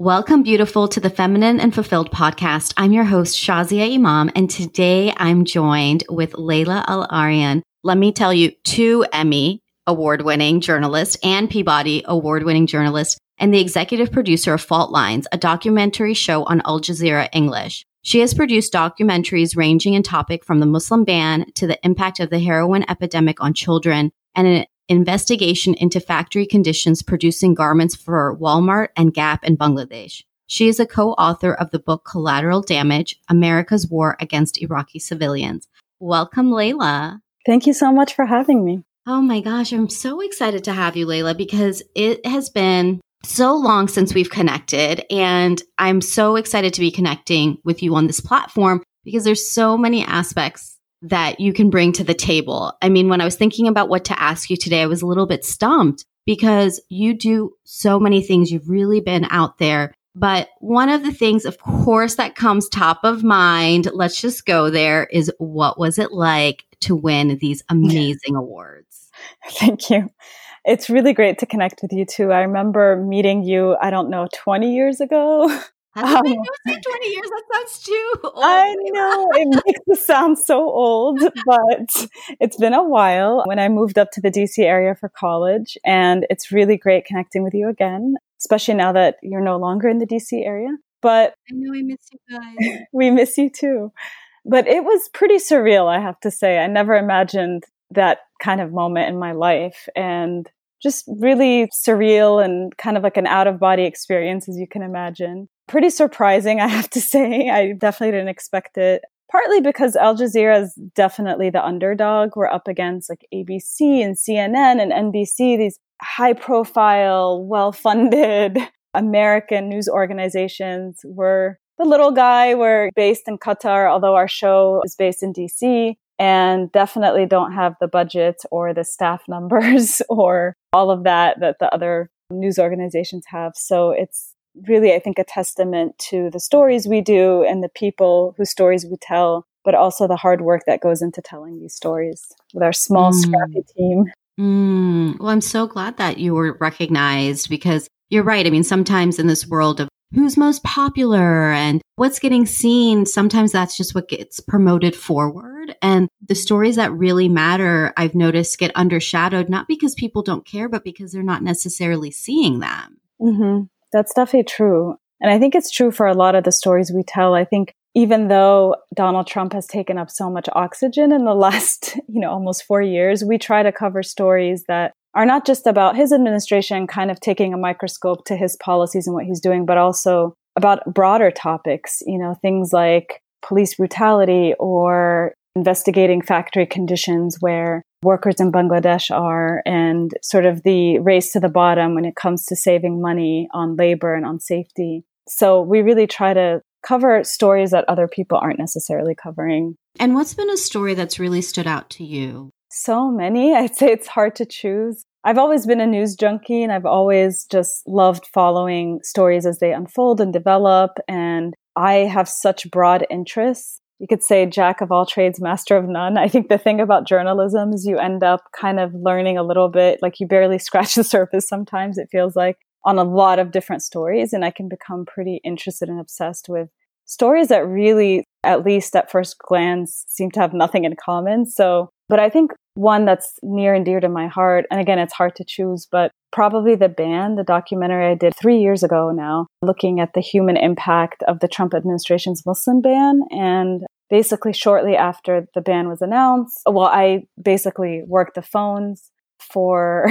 Welcome, beautiful, to the Feminine and Fulfilled podcast. I'm your host, Shazia Imam, and today I'm joined with Laila Al Arian. Let me tell you, two Emmy award winning journalist and Peabody award winning journalist, and the executive producer of Fault Lines, a documentary show on Al Jazeera English. She has produced documentaries ranging in topic from the Muslim ban to the impact of the heroin epidemic on children and an investigation into factory conditions producing garments for Walmart and Gap in Bangladesh. She is a co-author of the book Collateral Damage, America's War Against Iraqi Civilians. Welcome, Laila. Thank you so much for having me. Oh my gosh, I'm so excited to have you, Laila, because it has been so long since we've connected. And I'm so excited to be connecting with you on this platform because there's so many aspects that you can bring to the table. I mean, when I was thinking about what to ask you today, I was a little bit stumped because you do so many things. You've really been out there. But one of the things, of course, that comes top of mind, let's just go there, is what was it like to win these amazing awards? Thank you. It's really great to connect with you too. I remember meeting you, I don't know, 20 years ago. Has um, been 20 years? That sounds too old. I know. It makes it sound so old, but it's been a while when I moved up to the DC area for college. And it's really great connecting with you again, especially now that you're no longer in the DC area. But I know I miss you guys. we miss you too. But it was pretty surreal, I have to say. I never imagined that kind of moment in my life. And just really surreal and kind of like an out of body experience, as you can imagine pretty surprising, I have to say. I definitely didn't expect it. Partly because Al Jazeera is definitely the underdog. We're up against like ABC and CNN and NBC, these high profile, well funded American news organizations. We're the little guy. We're based in Qatar, although our show is based in DC and definitely don't have the budget or the staff numbers or all of that that the other news organizations have. So it's really, I think, a testament to the stories we do and the people whose stories we tell, but also the hard work that goes into telling these stories with our small, mm. scrappy team. Mm. Well, I'm so glad that you were recognized because you're right. I mean, sometimes in this world of who's most popular and what's getting seen, sometimes that's just what gets promoted forward. And the stories that really matter, I've noticed, get undershadowed, not because people don't care, but because they're not necessarily seeing them. Mm-hmm. That's definitely true. And I think it's true for a lot of the stories we tell. I think even though Donald Trump has taken up so much oxygen in the last, you know, almost four years, we try to cover stories that are not just about his administration kind of taking a microscope to his policies and what he's doing, but also about broader topics, you know, things like police brutality or investigating factory conditions where workers in Bangladesh are and sort of the race to the bottom when it comes to saving money on labor and on safety. So we really try to cover stories that other people aren't necessarily covering. And what's been a story that's really stood out to you? So many. I'd say it's hard to choose. I've always been a news junkie and I've always just loved following stories as they unfold and develop. And I have such broad interests you could say jack of all trades, master of none. I think the thing about journalism is you end up kind of learning a little bit, like you barely scratch the surface sometimes, it feels like, on a lot of different stories. And I can become pretty interested and obsessed with stories that really, at least at first glance, seem to have nothing in common. So, but I think one that's near and dear to my heart, and again, it's hard to choose, but probably the ban, the documentary I did three years ago now, looking at the human impact of the Trump administration's Muslim ban. And basically, shortly after the ban was announced, well, I basically worked the phones for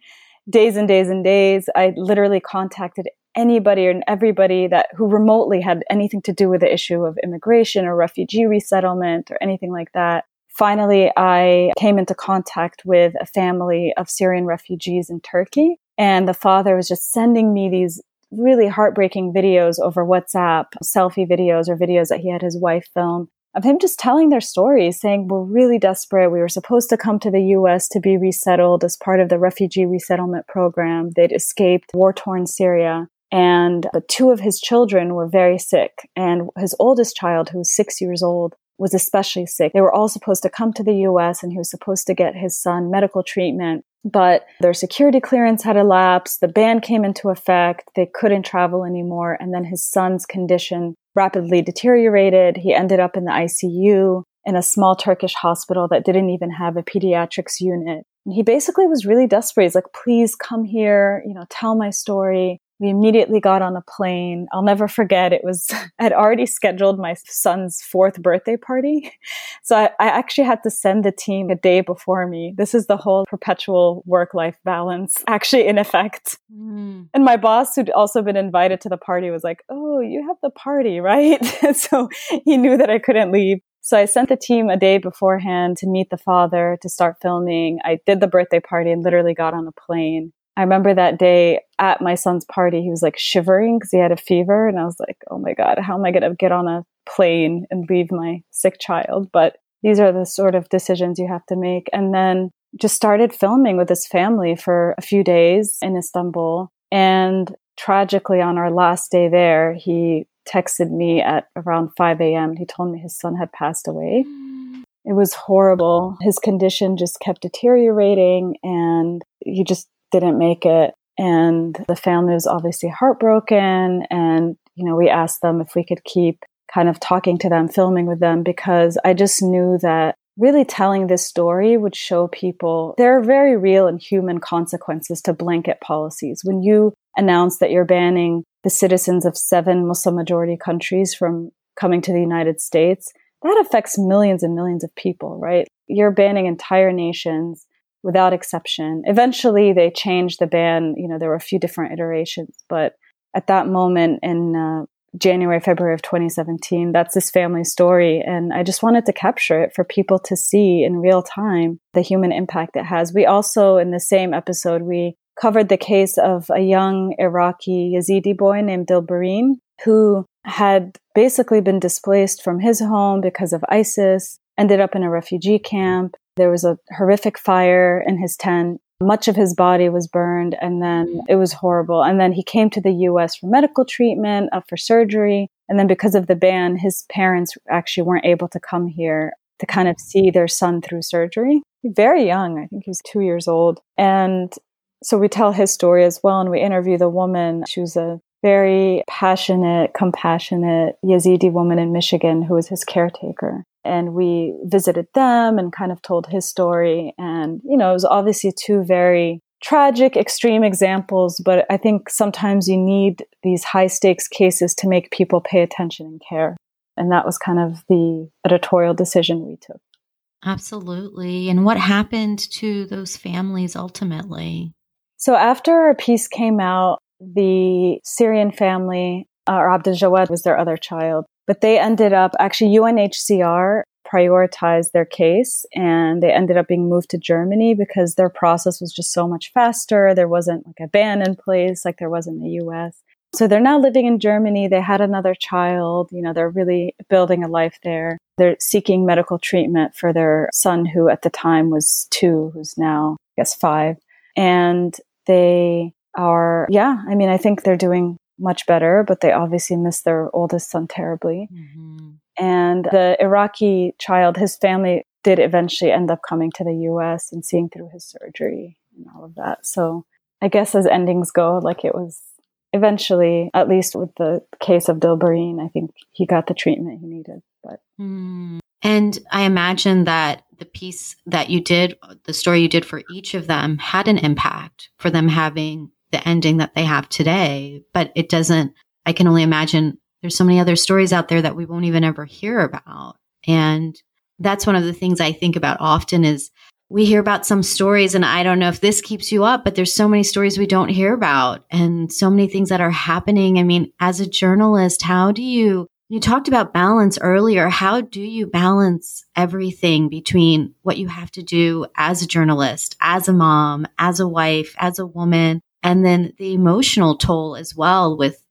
days and days and days. I literally contacted anybody and everybody that who remotely had anything to do with the issue of immigration or refugee resettlement or anything like that finally, I came into contact with a family of Syrian refugees in Turkey. And the father was just sending me these really heartbreaking videos over WhatsApp, selfie videos or videos that he had his wife film of him just telling their stories, saying, We're really desperate. We were supposed to come to the US to be resettled as part of the refugee resettlement program. They'd escaped war torn Syria. And two of his children were very sick. And his oldest child, who was six years old, was especially sick. They were all supposed to come to the US and he was supposed to get his son medical treatment. But their security clearance had elapsed. The ban came into effect. They couldn't travel anymore. And then his son's condition rapidly deteriorated. He ended up in the ICU in a small Turkish hospital that didn't even have a pediatrics unit. And he basically was really desperate. He's like, please come here, you know, tell my story. We immediately got on a plane. I'll never forget. It was, I'd already scheduled my son's fourth birthday party. So I, I actually had to send the team a day before me. This is the whole perpetual work life balance actually in effect. Mm. And my boss, who'd also been invited to the party, was like, Oh, you have the party, right? so he knew that I couldn't leave. So I sent the team a day beforehand to meet the father to start filming. I did the birthday party and literally got on a plane. I remember that day at my son's party, he was like shivering because he had a fever. And I was like, oh my God, how am I going to get on a plane and leave my sick child? But these are the sort of decisions you have to make. And then just started filming with his family for a few days in Istanbul. And tragically, on our last day there, he texted me at around 5 a.m. He told me his son had passed away. Mm. It was horrible. His condition just kept deteriorating and he just didn't make it. And the family was obviously heartbroken. And, you know, we asked them if we could keep kind of talking to them, filming with them, because I just knew that really telling this story would show people there are very real and human consequences to blanket policies. When you announce that you're banning the citizens of seven Muslim majority countries from coming to the United States, that affects millions and millions of people, right? You're banning entire nations without exception. Eventually, they changed the ban. You know, there were a few different iterations, but at that moment in uh, January, February of 2017, that's this family story. And I just wanted to capture it for people to see in real time the human impact it has. We also, in the same episode, we covered the case of a young Iraqi Yazidi boy named Dilbareen who had basically been displaced from his home because of ISIS, ended up in a refugee camp, there was a horrific fire in his tent. Much of his body was burned, and then it was horrible. And then he came to the US for medical treatment, uh, for surgery. And then because of the ban, his parents actually weren't able to come here to kind of see their son through surgery. Very young, I think he was two years old. And so we tell his story as well, and we interview the woman. She was a very passionate, compassionate Yazidi woman in Michigan who was his caretaker. And we visited them and kind of told his story. And, you know, it was obviously two very tragic, extreme examples, but I think sometimes you need these high stakes cases to make people pay attention and care. And that was kind of the editorial decision we took. Absolutely. And what happened to those families ultimately? So after our piece came out, the Syrian family, uh, or Abdul Jawad was their other child, but they ended up actually UNHCR prioritized their case and they ended up being moved to Germany because their process was just so much faster. There wasn't like a ban in place like there was in the US. So they're now living in Germany. They had another child. You know, they're really building a life there. They're seeking medical treatment for their son, who at the time was two, who's now, I guess, five. And they are, yeah, I mean, I think they're doing much better, but they obviously miss their oldest son terribly. Mm-hmm. And the Iraqi child, his family did eventually end up coming to the US and seeing through his surgery and all of that. So I guess as endings go, like it was eventually, at least with the case of Dilbareen, I think he got the treatment he needed. But mm. And I imagine that the piece that you did, the story you did for each of them had an impact for them having the ending that they have today. But it doesn't, I can only imagine there's so many other stories out there that we won't even ever hear about. And that's one of the things I think about often is we hear about some stories and I don't know if this keeps you up, but there's so many stories we don't hear about and so many things that are happening. I mean, as a journalist, how do you you talked about balance earlier. How do you balance everything between what you have to do as a journalist, as a mom, as a wife, as a woman, and then the emotional toll as well with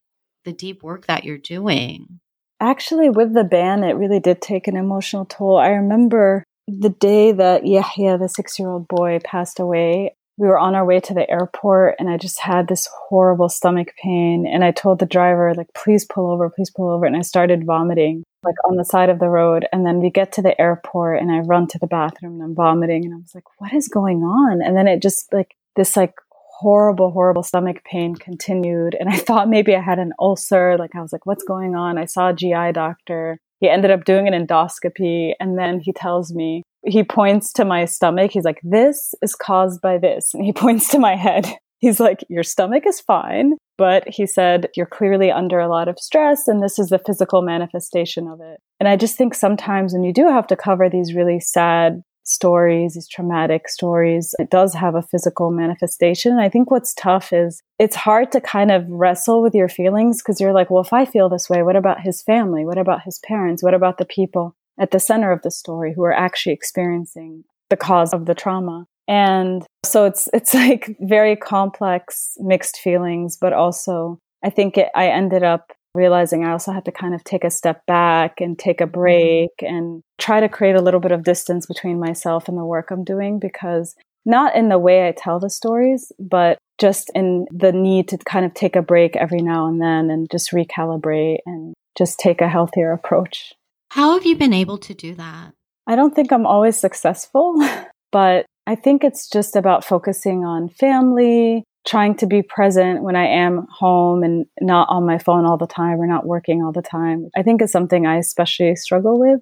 the deep work that you're doing? Actually, with the ban, it really did take an emotional toll. I remember the day that Yahya, the six year old boy, passed away we were on our way to the airport and I just had this horrible stomach pain. And I told the driver, like, please pull over, please pull over. And I started vomiting. like on the side of the road. And then we get to the airport and I run to the bathroom and I'm vomiting and I was like, what is going on? And then it just like this like horrible, horrible stomach pain continued. And I thought maybe I had an ulcer. Like I was like, what's going on? I saw a GI doctor. He ended up doing an endoscopy. And then he tells me, he points to my stomach. He's like, this is caused by this. And he points to my head. He's like, your stomach is fine. But he said, you're clearly under a lot of stress and this is the physical manifestation of it. And I just think sometimes when you do have to cover these really sad stories, these traumatic stories, it does have a physical manifestation. I think what's tough is it's hard to kind of wrestle with your feelings because you're like, well, if I feel this way, what about his family? What about his parents? What about the people at the center of the story who are actually experiencing the cause of the trauma? And so it's it's like very complex mixed feelings, but also I think it, I ended up realizing I also had to kind of take a step back and take a mm-hmm. break and try to create a little bit of distance between myself and the work I'm doing because not in the way I tell the stories, but just in the need to kind of take a break every now and then and just recalibrate and just take a healthier approach. How have you been able to do that? I don't think I'm always successful, but I think it's just about focusing on family, trying to be present when I am home and not on my phone all the time or not working all the time. I think is something I especially struggle with.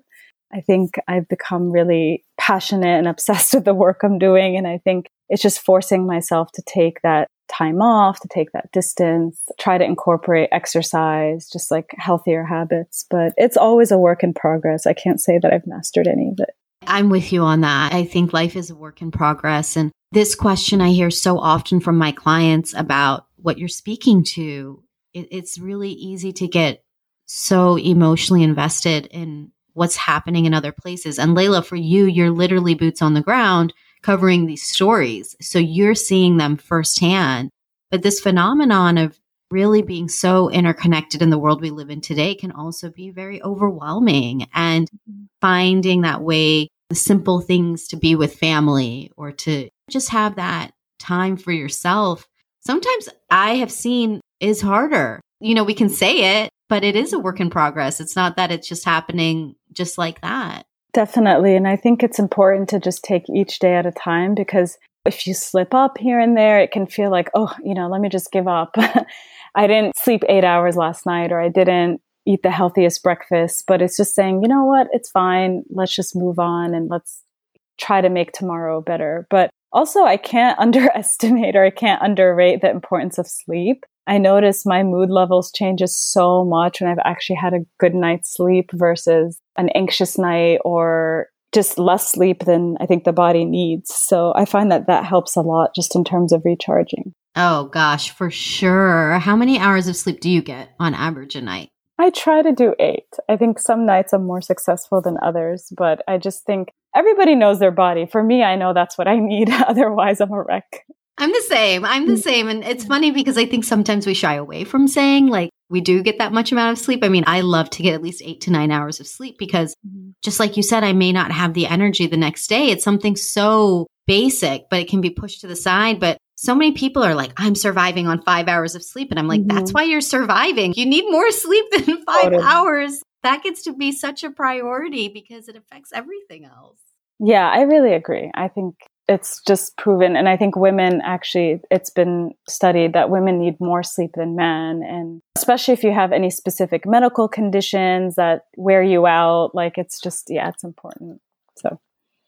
I think I've become really passionate and obsessed with the work I'm doing. And I think it's just forcing myself to take that time off, to take that distance, try to incorporate exercise, just like healthier habits. But it's always a work in progress. I can't say that I've mastered any of it. I'm with you on that. I think life is a work in progress. And this question I hear so often from my clients about what you're speaking to. It, it's really easy to get so emotionally invested in what's happening in other places. And Laila, for you, you're literally boots on the ground covering these stories. So you're seeing them firsthand. But this phenomenon of really being so interconnected in the world we live in today can also be very overwhelming and mm-hmm. finding that way the simple things to be with family or to just have that time for yourself. Sometimes i have seen is harder. You know we can say it but it is a work in progress. It's not that it's just happening just like that. Definitely. And i think it's important to just take each day at a time because if you slip up here and there it can feel like oh you know let me just give up. I didn't sleep eight hours last night or I didn't eat the healthiest breakfast, but it's just saying, you know what, it's fine. Let's just move on and let's try to make tomorrow better. But also, I can't underestimate or I can't underrate the importance of sleep. I notice my mood levels changes so much when I've actually had a good night's sleep versus an anxious night or just less sleep than I think the body needs. So I find that that helps a lot just in terms of recharging. Oh gosh, for sure. How many hours of sleep do you get on average a night? I try to do eight. I think some nights I'm more successful than others, but I just think everybody knows their body. For me, I know that's what I need. Otherwise, I'm a wreck. I'm the same. I'm the same. And it's funny because I think sometimes we shy away from saying, like, we do get that much amount of sleep. I mean, I love to get at least eight to nine hours of sleep because mm-hmm. just like you said, I may not have the energy the next day. It's something so basic, but it can be pushed to the side. But so many people are like, I'm surviving on five hours of sleep. And I'm like, mm-hmm. that's why you're surviving. You need more sleep than five totally. hours. That gets to be such a priority because it affects everything else. Yeah, I really agree. I think it's just proven. And I think women actually, it's been studied that women need more sleep than men. And especially if you have any specific medical conditions that wear you out, like it's just, yeah, it's important. So.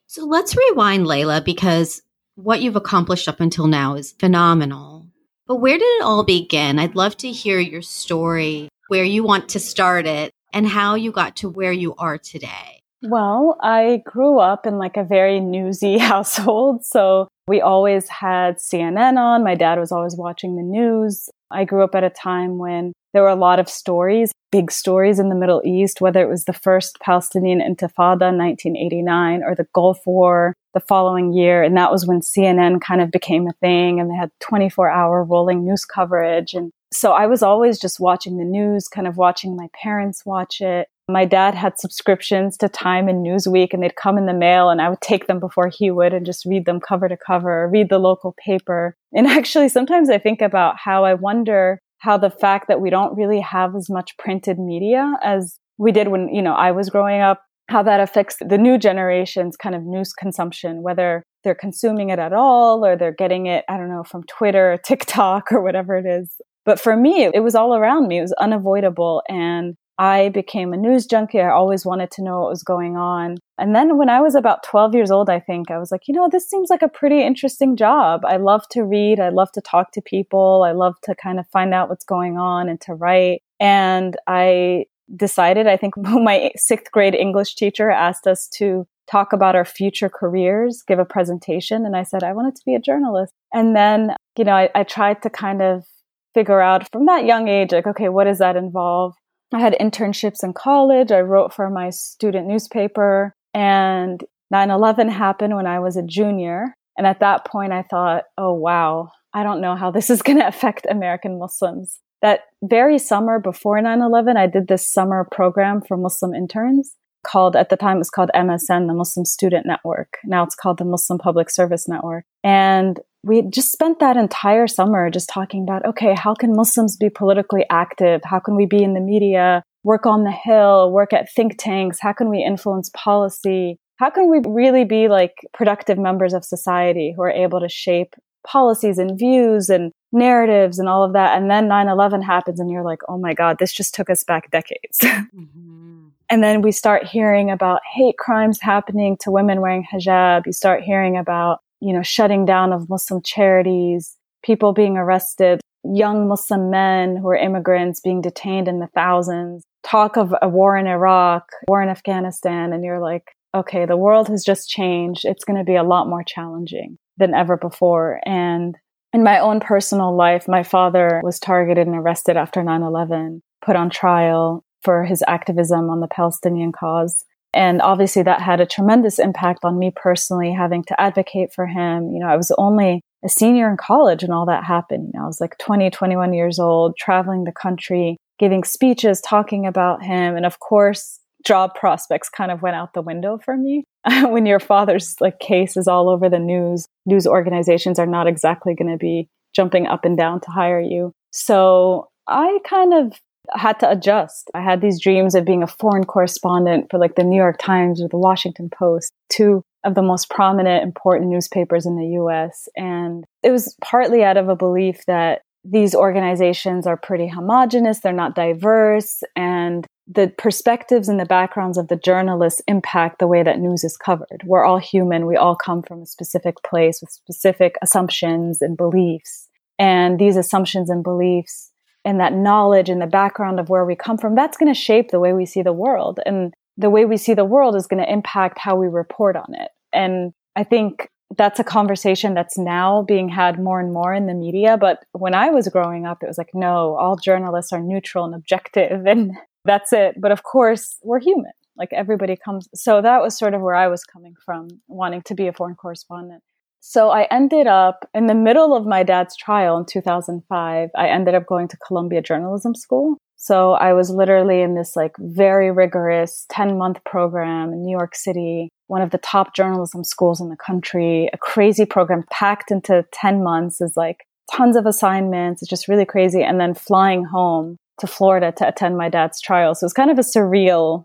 So let's rewind, Laila, because what you've accomplished up until now is phenomenal. But where did it all begin? I'd love to hear your story, where you want to start it, and how you got to where you are today. Well, I grew up in like a very newsy household. So we always had CNN on. My dad was always watching the news. I grew up at a time when there were a lot of stories, big stories in the Middle East, whether it was the first Palestinian Intifada in 1989 or the Gulf War the following year. And that was when CNN kind of became a thing and they had 24 hour rolling news coverage. And so I was always just watching the news, kind of watching my parents watch it. My dad had subscriptions to Time and Newsweek and they'd come in the mail and I would take them before he would and just read them cover to cover, read the local paper. And actually, sometimes I think about how I wonder how the fact that we don't really have as much printed media as we did when, you know, I was growing up, how that affects the new generation's kind of news consumption, whether they're consuming it at all or they're getting it, I don't know, from Twitter, TikTok, or whatever it is. But for me, it was all around me. It was unavoidable. And I became a news junkie. I always wanted to know what was going on. And then when I was about 12 years old, I think I was like, you know, this seems like a pretty interesting job. I love to read. I love to talk to people. I love to kind of find out what's going on and to write. And I decided, I think my sixth grade English teacher asked us to talk about our future careers, give a presentation. And I said, I wanted to be a journalist. And then, you know, I, I tried to kind of figure out from that young age, like, okay, what does that involve? I had internships in college. I wrote for my student newspaper and 9-11 happened when I was a junior. And at that point, I thought, oh, wow, I don't know how this is going to affect American Muslims. That very summer before 9-11, I did this summer program for Muslim interns called, at the time it was called MSN, the Muslim Student Network. Now it's called the Muslim Public Service Network. And we just spent that entire summer just talking about, okay, how can Muslims be politically active? How can we be in the media, work on the Hill, work at think tanks? How can we influence policy? How can we really be like productive members of society who are able to shape policies and views and narratives and all of that? And then 9 11 happens, and you're like, oh my God, this just took us back decades. mm-hmm. And then we start hearing about hate crimes happening to women wearing hijab. You start hearing about you know, shutting down of Muslim charities, people being arrested, young Muslim men who are immigrants being detained in the thousands, talk of a war in Iraq, war in Afghanistan, and you're like, okay, the world has just changed. It's going to be a lot more challenging than ever before. And in my own personal life, my father was targeted and arrested after 9 11, put on trial for his activism on the Palestinian cause. And obviously that had a tremendous impact on me personally, having to advocate for him. You know, I was only a senior in college and all that happened. You know, I was like 20, 21 years old, traveling the country, giving speeches, talking about him. And of course, job prospects kind of went out the window for me. when your father's like case is all over the news, news organizations are not exactly going to be jumping up and down to hire you. So I kind of had to adjust. I had these dreams of being a foreign correspondent for like the New York Times or the Washington Post, two of the most prominent, important newspapers in the US. And it was partly out of a belief that these organizations are pretty homogenous, they're not diverse, and the perspectives and the backgrounds of the journalists impact the way that news is covered. We're all human, we all come from a specific place with specific assumptions and beliefs. And these assumptions and beliefs and that knowledge and the background of where we come from, that's going to shape the way we see the world. And the way we see the world is going to impact how we report on it. And I think that's a conversation that's now being had more and more in the media. But when I was growing up, it was like, no, all journalists are neutral and objective, and that's it. But of course, we're human. Like everybody comes. So that was sort of where I was coming from, wanting to be a foreign correspondent. So I ended up in the middle of my dad's trial in 2005. I ended up going to Columbia Journalism School. So I was literally in this like very rigorous 10 month program in New York City, one of the top journalism schools in the country, a crazy program packed into 10 months is like tons of assignments. It's just really crazy. And then flying home to Florida to attend my dad's trial. So it was kind of a surreal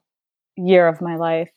year of my life,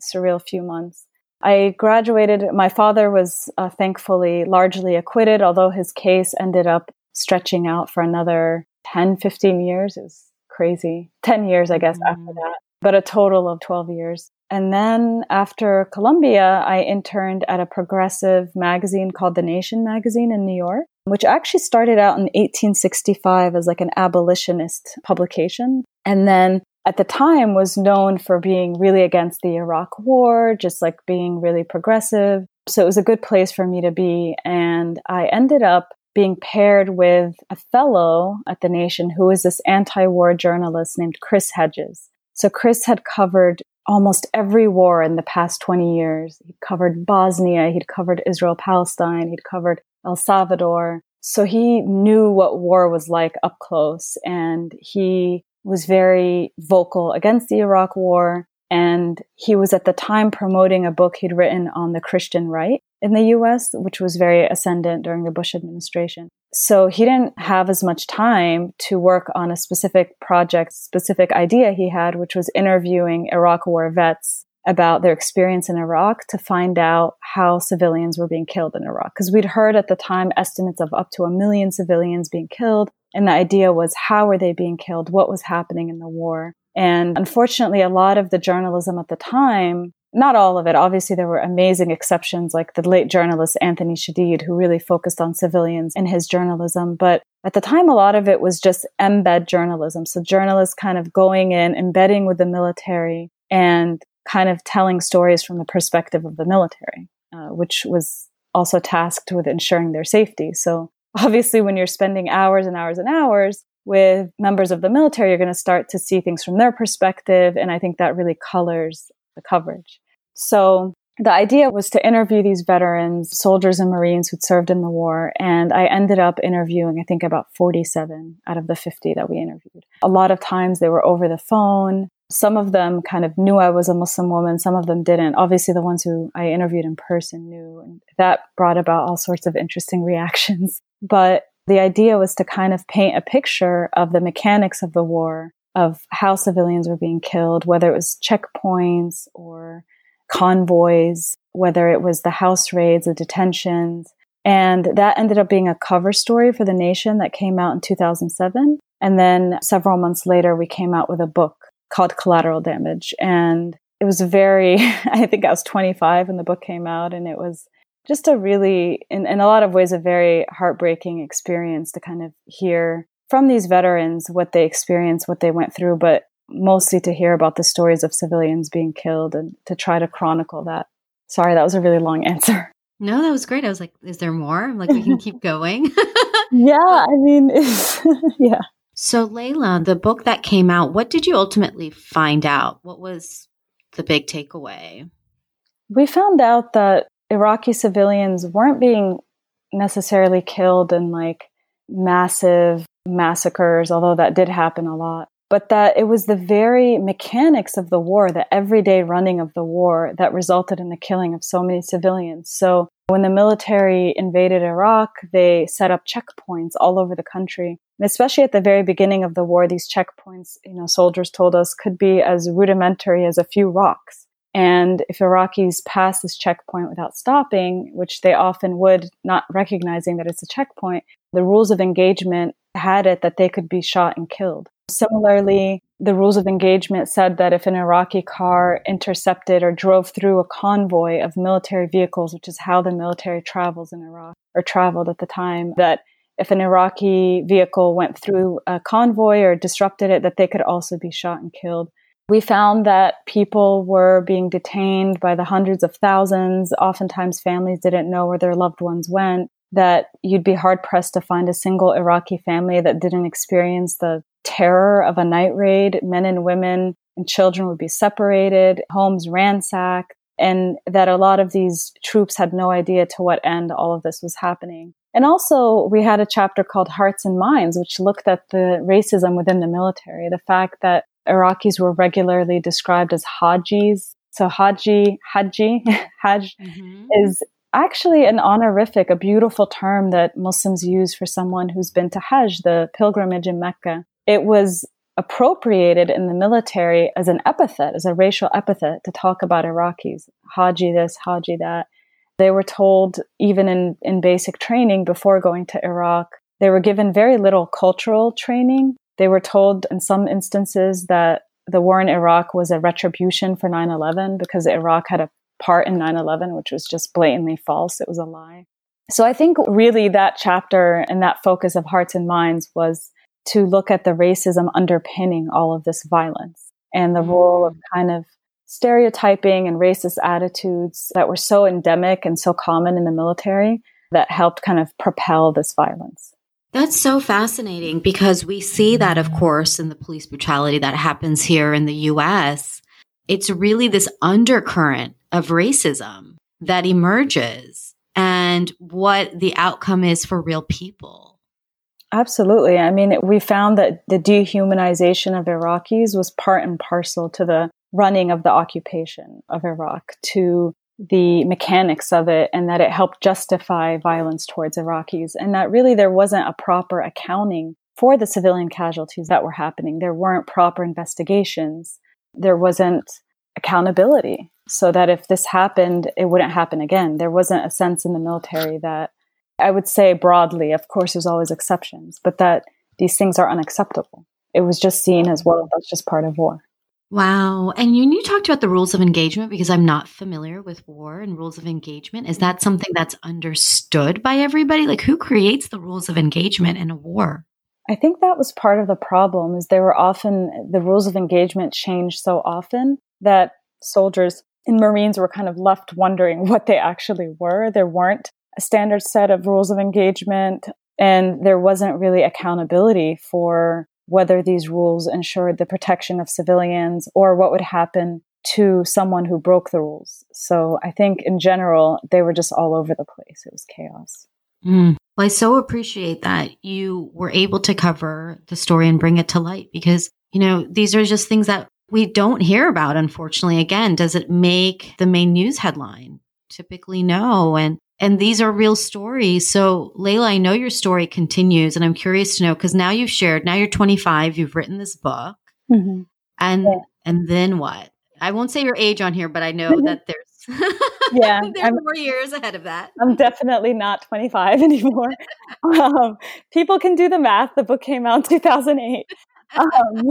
surreal few months. I graduated. My father was uh, thankfully largely acquitted, although his case ended up stretching out for another 10, 15 years. It was crazy. 10 years, I guess, mm. after that, but a total of 12 years. And then after Columbia, I interned at a progressive magazine called The Nation magazine in New York, which actually started out in 1865 as like an abolitionist publication. And then at the time was known for being really against the Iraq war, just like being really progressive. So it was a good place for me to be. And I ended up being paired with a fellow at the Nation who was this anti war journalist named Chris Hedges. So Chris had covered almost every war in the past 20 years. He'd covered Bosnia, he'd covered Israel Palestine, he'd covered El Salvador. So he knew what war was like up close and he was very vocal against the Iraq war. And he was at the time promoting a book he'd written on the Christian right in the US, which was very ascendant during the Bush administration. So he didn't have as much time to work on a specific project, specific idea he had, which was interviewing Iraq war vets about their experience in Iraq to find out how civilians were being killed in Iraq. Because we'd heard at the time estimates of up to a million civilians being killed. And the idea was how were they being killed? What was happening in the war? And unfortunately, a lot of the journalism at the time, not all of it, obviously there were amazing exceptions like the late journalist Anthony Shadid, who really focused on civilians in his journalism. But at the time, a lot of it was just embed journalism. So journalists kind of going in, embedding with the military and kind of telling stories from the perspective of the military, uh, which was also tasked with ensuring their safety. So obviously, when you're spending hours and hours and hours with members of the military, you're going to start to see things from their perspective. And I think that really colors the coverage. So the idea was to interview these veterans, soldiers and Marines who'd served in the war. And I ended up interviewing, I think, about 47 out of the 50 that we interviewed. A lot of times they were over the phone. Some of them kind of knew I was a Muslim woman, some of them didn't. Obviously, the ones who I interviewed in person knew, and that brought about all sorts of interesting reactions. But the idea was to kind of paint a picture of the mechanics of the war, of how civilians were being killed, whether it was checkpoints or convoys, whether it was the house raids, the detentions. And that ended up being a cover story for The Nation that came out in 2007. And then several months later, we came out with a book called Collateral Damage. And it was very, I think I was 25 when the book came out, and it was just a really, in, in a lot of ways, a very heartbreaking experience to kind of hear from these veterans what they experienced, what they went through, but mostly to hear about the stories of civilians being killed and to try to chronicle that. Sorry, that was a really long answer. No, that was great. I was like, is there more? I'm Like, we can keep going. yeah, I mean, yeah. So, Laila, the book that came out, what did you ultimately find out? What was the big takeaway? We found out that Iraqi civilians weren't being necessarily killed in like massive massacres, although that did happen a lot, but that it was the very mechanics of the war, the everyday running of the war that resulted in the killing of so many civilians. So when the military invaded Iraq, they set up checkpoints all over the country. Especially at the very beginning of the war, these checkpoints, you know, soldiers told us could be as rudimentary as a few rocks. And if Iraqis pass this checkpoint without stopping, which they often would, not recognizing that it's a checkpoint, the rules of engagement had it that they could be shot and killed. Similarly, the rules of engagement said that if an Iraqi car intercepted or drove through a convoy of military vehicles, which is how the military travels in Iraq or traveled at the time, that if an Iraqi vehicle went through a convoy or disrupted it, that they could also be shot and killed. We found that people were being detained by the hundreds of thousands. Oftentimes, families didn't know where their loved ones went. That you'd be hard pressed to find a single Iraqi family that didn't experience the terror of a night raid. Men and women and children would be separated, homes ransacked, and that a lot of these troops had no idea to what end all of this was happening. And also, we had a chapter called Hearts and Minds, which looked at the racism within the military, the fact that Iraqis were regularly described as Hajis. So Haji, Haji, Hajj mm-hmm. is actually an honorific, a beautiful term that Muslims use for someone who's been to Hajj, the pilgrimage in Mecca it was appropriated in the military as an epithet, as a racial epithet to talk about Iraqis. Haji this, Haji that. They were told, even in, in basic training before going to Iraq, they were given very little cultural training. They were told in some instances that the war in Iraq was a retribution for 9 11 because Iraq had a part in 9 11, which was just blatantly false. It was a lie. So I think really that chapter and that focus of hearts and minds was to look at the racism underpinning all of this violence and the role of mm. kind of stereotyping and racist attitudes that were so endemic and so common in the military that helped kind of propel this violence. That's so fascinating because we see that, of course, in the police brutality that happens here in the US. It's really this undercurrent of racism that emerges and what the outcome is for real people. Absolutely. I mean, we found that the dehumanization of Iraqis was part and parcel to the running of the occupation of Iraq, to the mechanics of it and that it helped justify violence towards Iraqis and that really there wasn't a proper accounting for the civilian casualties that were happening. There weren't proper investigations. There wasn't accountability so that if this happened, it wouldn't happen again. There wasn't a sense in the military that I would say broadly, of course, there's always exceptions, but that these things are unacceptable. It was just seen as well, that's just part of war. Wow. And you, you talked about the rules of engagement because I'm not familiar with war and rules of engagement. Is that something that's understood by everybody? Like who creates the rules of engagement in a war? I think that was part of the problem is there were often the rules of engagement changed so often that soldiers and Marines were kind of left wondering what they actually were. There weren't a standard set of rules of engagement and there wasn't really accountability for whether these rules ensured the protection of civilians or what would happen to someone who broke the rules. So I think in general, they were just all over the place. It was chaos. Mm. Well, I so appreciate that you were able to cover the story and bring it to light because, you know, these are just things that we don't hear about, unfortunately. Again, does it make the main news headline? Typically, no. And and these are real stories. So, Laila, I know your story continues, and I'm curious to know because now you've shared. Now you're 25. You've written this book, mm-hmm. and yeah. and then what? I won't say your age on here, but I know mm-hmm. that there's yeah, there are more years ahead of that. I'm definitely not 25 anymore. um, people can do the math. The book came out in 2008. Um,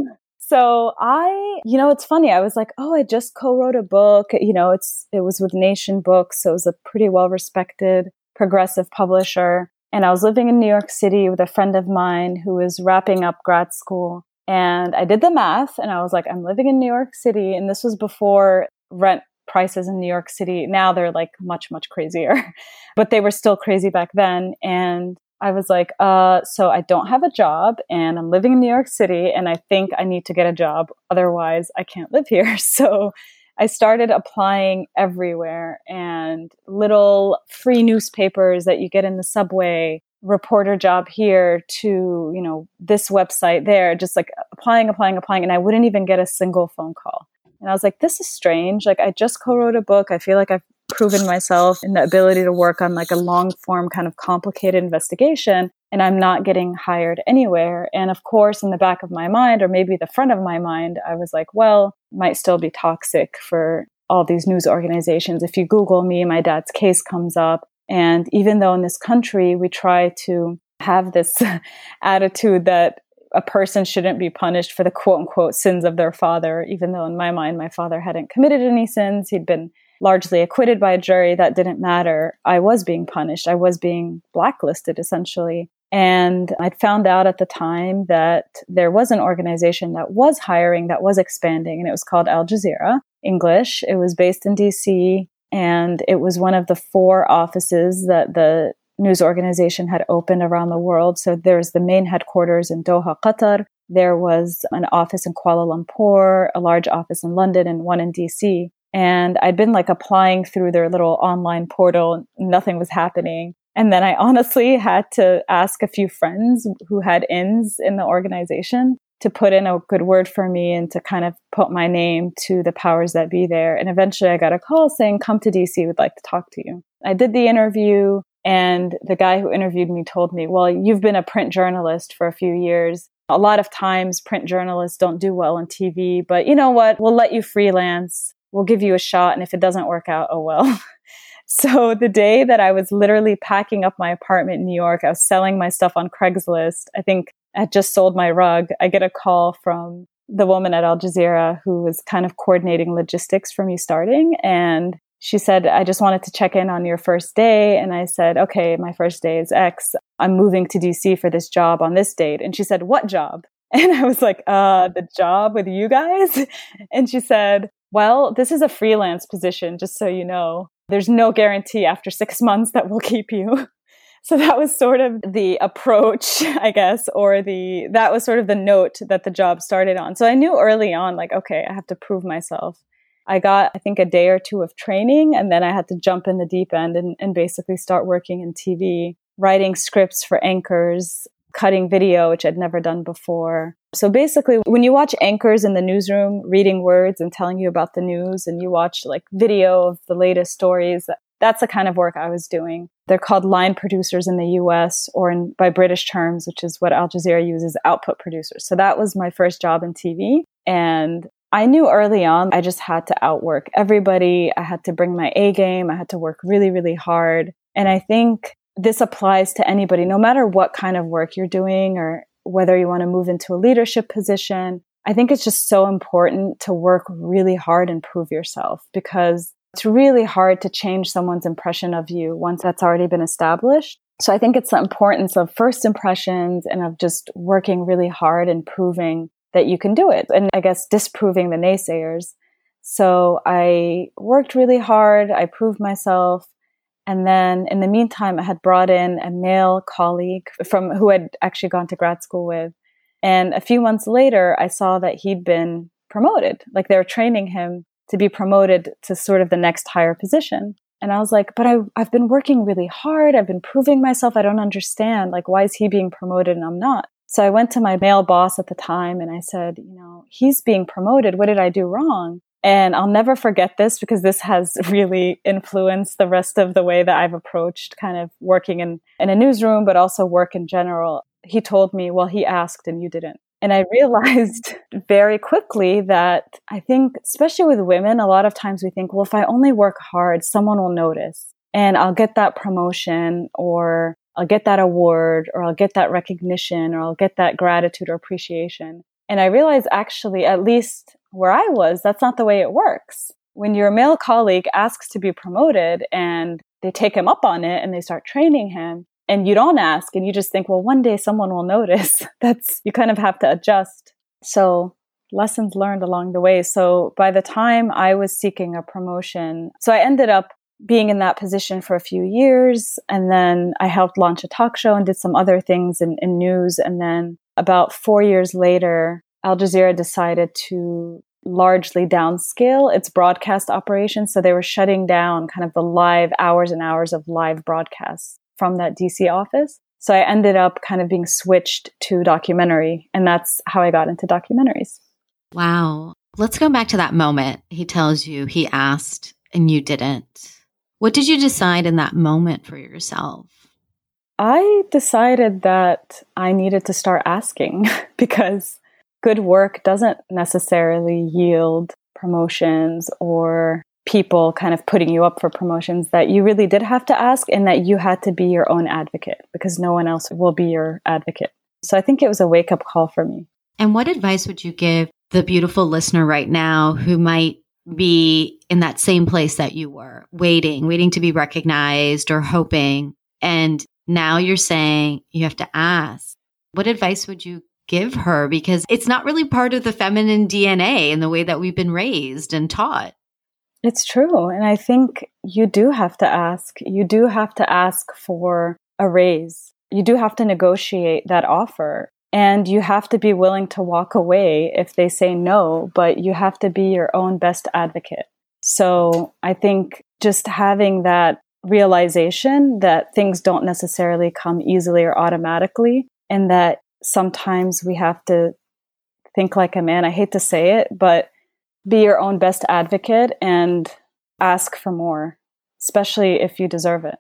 so I, you know, it's funny. I was like, oh, I just co-wrote a book. You know, it's it was with Nation Books, so it was a pretty well-respected progressive publisher. And I was living in New York City with a friend of mine who was wrapping up grad school. And I did the math and I was like, I'm living in New York City. And this was before rent prices in New York City. Now they're like much, much crazier, but they were still crazy back then. And I was like, uh, so I don't have a job and I'm living in New York City and I think I need to get a job. Otherwise, I can't live here. So I started applying everywhere and little free newspapers that you get in the subway, reporter job here to, you know, this website there, just like applying, applying, applying. And I wouldn't even get a single phone call. And I was like, this is strange. Like, I just co wrote a book. I feel like I've proven myself in the ability to work on like a long form kind of complicated investigation and I'm not getting hired anywhere. And of course, in the back of my mind, or maybe the front of my mind, I was like, well, might still be toxic for all these news organizations. If you Google me, my dad's case comes up. And even though in this country we try to have this attitude that a person shouldn't be punished for the quote unquote sins of their father, even though in my mind, my father hadn't committed any sins. He'd been largely acquitted by a jury, that didn't matter. I was being punished. I was being blacklisted essentially. And I'd found out at the time that there was an organization that was hiring, that was expanding, and it was called Al Jazeera English. It was based in DC, and it was one of the four offices that the news organization had opened around the world. So there's the main headquarters in Doha, Qatar. There was an office in Kuala Lumpur, a large office in London, and one in DC. And I'd been like applying through their little online portal. Nothing was happening. And then I honestly had to ask a few friends who had ins in the organization to put in a good word for me and to kind of put my name to the powers that be there. And eventually I got a call saying, come to DC, we'd like to talk to you. I did the interview and the guy who interviewed me told me, well, you've been a print journalist for a few years. A lot of times print journalists don't do well on TV, but you know what? We'll let you freelance we'll give you a shot. And if it doesn't work out, oh well. so the day that I was literally packing up my apartment in New York, I was selling my stuff on Craigslist. I think I just sold my rug. I get a call from the woman at Al Jazeera who was kind of coordinating logistics for me starting. And she said, I just wanted to check in on your first day. And I said, okay, my first day is X. I'm moving to DC for this job on this date. And she said, what job? And I was like, uh, the job with you guys? And she said, well, this is a freelance position, just so you know. There's no guarantee after six months that we'll keep you. So that was sort of the approach, I guess, or the, that was sort of the note that the job started on. So I knew early on, like, okay, I have to prove myself. I got, I think, a day or two of training, and then I had to jump in the deep end and, and basically start working in TV, writing scripts for anchors, cutting video, which I'd never done before. So basically, when you watch anchors in the newsroom reading words and telling you about the news, and you watch like video of the latest stories, that's the kind of work I was doing. They're called line producers in the US or in, by British terms, which is what Al Jazeera uses, output producers. So that was my first job in TV. And I knew early on I just had to outwork everybody. I had to bring my A game. I had to work really, really hard. And I think this applies to anybody, no matter what kind of work you're doing or whether you want to move into a leadership position. I think it's just so important to work really hard and prove yourself because it's really hard to change someone's impression of you once that's already been established. So I think it's the importance of first impressions and of just working really hard and proving that you can do it. And I guess disproving the naysayers. So I worked really hard. I proved myself. And then in the meantime, I had brought in a male colleague from who had actually gone to grad school with. And a few months later, I saw that he'd been promoted. Like they were training him to be promoted to sort of the next higher position. And I was like, but I, I've been working really hard. I've been proving myself. I don't understand. Like, why is he being promoted and I'm not? So I went to my male boss at the time and I said, you know, he's being promoted. What did I do wrong? And I'll never forget this because this has really influenced the rest of the way that I've approached kind of working in, in a newsroom, but also work in general. He told me, well, he asked and you didn't. And I realized very quickly that I think, especially with women, a lot of times we think, well, if I only work hard, someone will notice and I'll get that promotion or I'll get that award or I'll get that recognition or I'll get that gratitude or appreciation. And I realized actually, at least where I was, that's not the way it works. When your male colleague asks to be promoted and they take him up on it and they start training him and you don't ask and you just think, well, one day someone will notice. that's, you kind of have to adjust. So lessons learned along the way. So by the time I was seeking a promotion, so I ended up being in that position for a few years. And then I helped launch a talk show and did some other things in, in news. And then about four years later, Al Jazeera decided to largely downscale its broadcast operations. So they were shutting down kind of the live hours and hours of live broadcasts from that DC office. So I ended up kind of being switched to documentary. And that's how I got into documentaries. Wow. Let's go back to that moment. He tells you he asked and you didn't. What did you decide in that moment for yourself? I decided that I needed to start asking because good work doesn't necessarily yield promotions or people kind of putting you up for promotions that you really did have to ask and that you had to be your own advocate because no one else will be your advocate. So I think it was a wake up call for me. And what advice would you give the beautiful listener right now who might be in that same place that you were, waiting, waiting to be recognized or hoping. And now you're saying you have to ask. What advice would you give her? Because it's not really part of the feminine DNA in the way that we've been raised and taught. It's true. And I think you do have to ask. You do have to ask for a raise. You do have to negotiate that offer. And you have to be willing to walk away if they say no, but you have to be your own best advocate. So I think just having that realization that things don't necessarily come easily or automatically, and that sometimes we have to think like a man. I hate to say it, but be your own best advocate and ask for more, especially if you deserve it.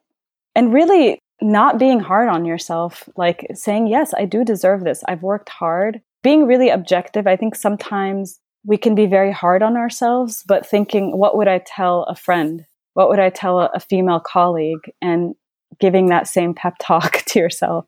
And really not being hard on yourself, like saying, yes, I do deserve this. I've worked hard. Being really objective. I think sometimes we can be very hard on ourselves, but thinking, what would I tell a friend? What would I tell a, female colleague? And giving that same pep talk to yourself.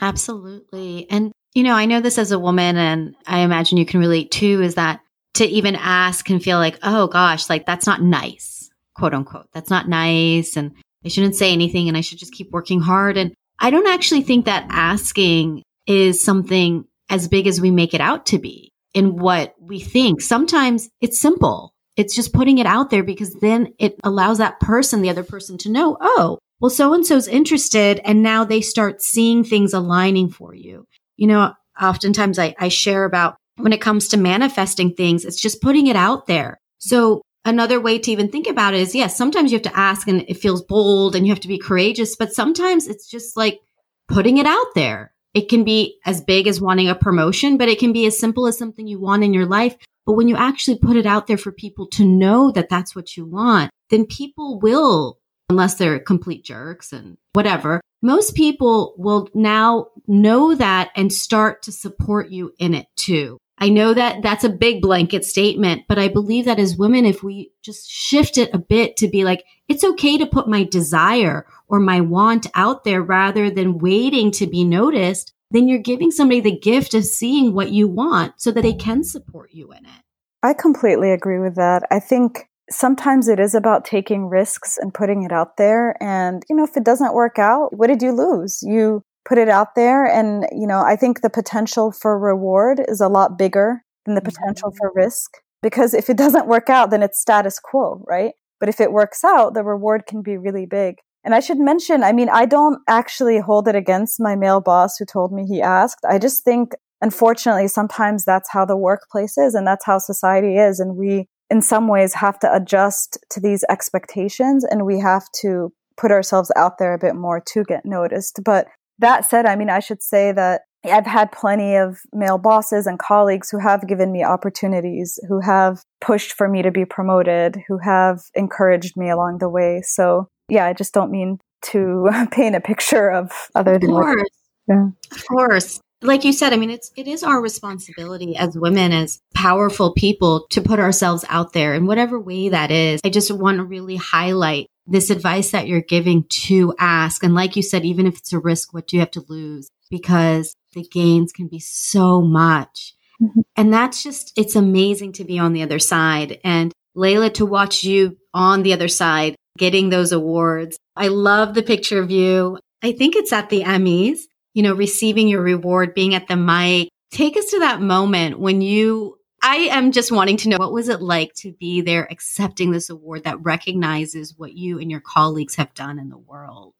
Absolutely. And, you know, I know this as a woman, and I imagine you can relate too, is that to even ask and feel like, oh gosh, like that's not nice, quote unquote. That's not nice. And I shouldn't say anything and I should just keep working hard. And I don't actually think that asking is something as big as we make it out to be in what we think. Sometimes it's simple. It's just putting it out there because then it allows that person, the other person to know, oh, well, so and so's interested. And now they start seeing things aligning for you. You know, oftentimes I, I share about when it comes to manifesting things, it's just putting it out there. So Another way to even think about it is yes, sometimes you have to ask and it feels bold and you have to be courageous, but sometimes it's just like putting it out there. It can be as big as wanting a promotion, but it can be as simple as something you want in your life. But when you actually put it out there for people to know that that's what you want, then people will, unless they're complete jerks and whatever, most people will now know that and start to support you in it too. I know that that's a big blanket statement, but I believe that as women, if we just shift it a bit to be like, it's okay to put my desire or my want out there rather than waiting to be noticed, then you're giving somebody the gift of seeing what you want so that they can support you in it. I completely agree with that. I think sometimes it is about taking risks and putting it out there. And, you know, if it doesn't work out, what did you lose? You put it out there. And, you know, I think the potential for reward is a lot bigger than the mm-hmm. potential for risk. Because if it doesn't work out, then it's status quo, right? But if it works out, the reward can be really big. And I should mention, I mean, I don't actually hold it against my male boss who told me he asked. I just think, unfortunately, sometimes that's how the workplace is and that's how society is. And we, in some ways, have to adjust to these expectations and we have to put ourselves out there a bit more to get noticed. But that said, I mean, I should say that I've had plenty of male bosses and colleagues who have given me opportunities, who have pushed for me to be promoted, who have encouraged me along the way. So, yeah, I just don't mean to paint a picture of other than of course. yeah. Of course. Like you said, I mean, it's it is our responsibility as women, as powerful people, to put ourselves out there in whatever way that is. I just want to really highlight this advice that you're giving to ask. And like you said, even if it's a risk, what do you have to lose? Because the gains can be so much. Mm-hmm. And that's just, it's amazing to be on the other side. And Laila, to watch you on the other side getting those awards. I love the picture of you. I think it's at the Emmys, you know, receiving your reward, being at the mic. Take us to that moment when you I am just wanting to know what was it like to be there accepting this award that recognizes what you and your colleagues have done in the world?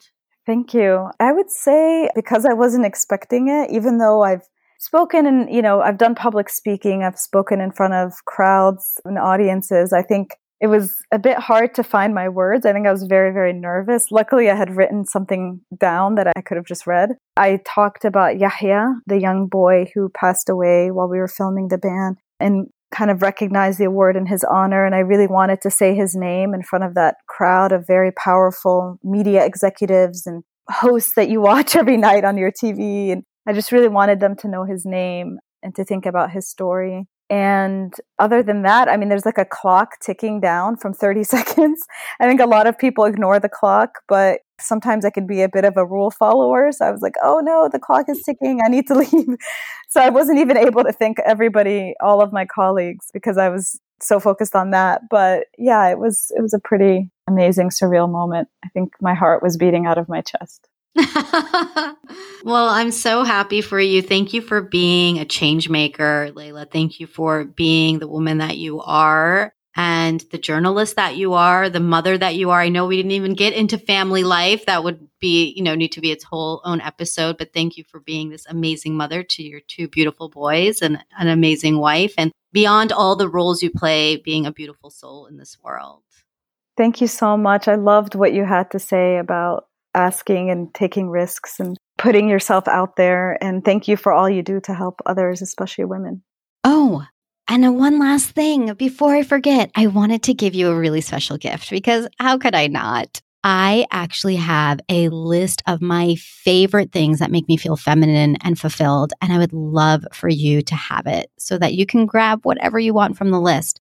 Thank you. I would say because I wasn't expecting it, even though I've spoken and, you know, I've done public speaking, I've spoken in front of crowds and audiences. I think it was a bit hard to find my words. I think I was very, very nervous. Luckily, I had written something down that I could have just read. I talked about Yahya, the young boy who passed away while we were filming the Ban and kind of recognize the award in his honor. And I really wanted to say his name in front of that crowd of very powerful media executives and hosts that you watch every night on your TV. And I just really wanted them to know his name and to think about his story. And other than that, I mean, there's like a clock ticking down from 30 seconds. I think a lot of people ignore the clock, but sometimes I could be a bit of a rule follower. So I was like, oh no, the clock is ticking. I need to leave. so I wasn't even able to thank everybody, all of my colleagues, because I was so focused on that. But yeah, it was, it was a pretty amazing, surreal moment. I think my heart was beating out of my chest. well, I'm so happy for you. Thank you for being a change maker, Laila. Thank you for being the woman that you are and the journalist that you are, the mother that you are. I know we didn't even get into family life. That would be, you know, need to be its whole own episode. But thank you for being this amazing mother to your two beautiful boys and an amazing wife. And beyond all the roles you play, being a beautiful soul in this world. Thank you so much. I loved what you had to say about asking and taking risks and putting yourself out there. And thank you for all you do to help others, especially women. Oh, and one last thing before I forget, I wanted to give you a really special gift because how could I not? I actually have a list of my favorite things that make me feel feminine and fulfilled. And I would love for you to have it so that you can grab whatever you want from the list.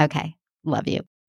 Okay. Love you.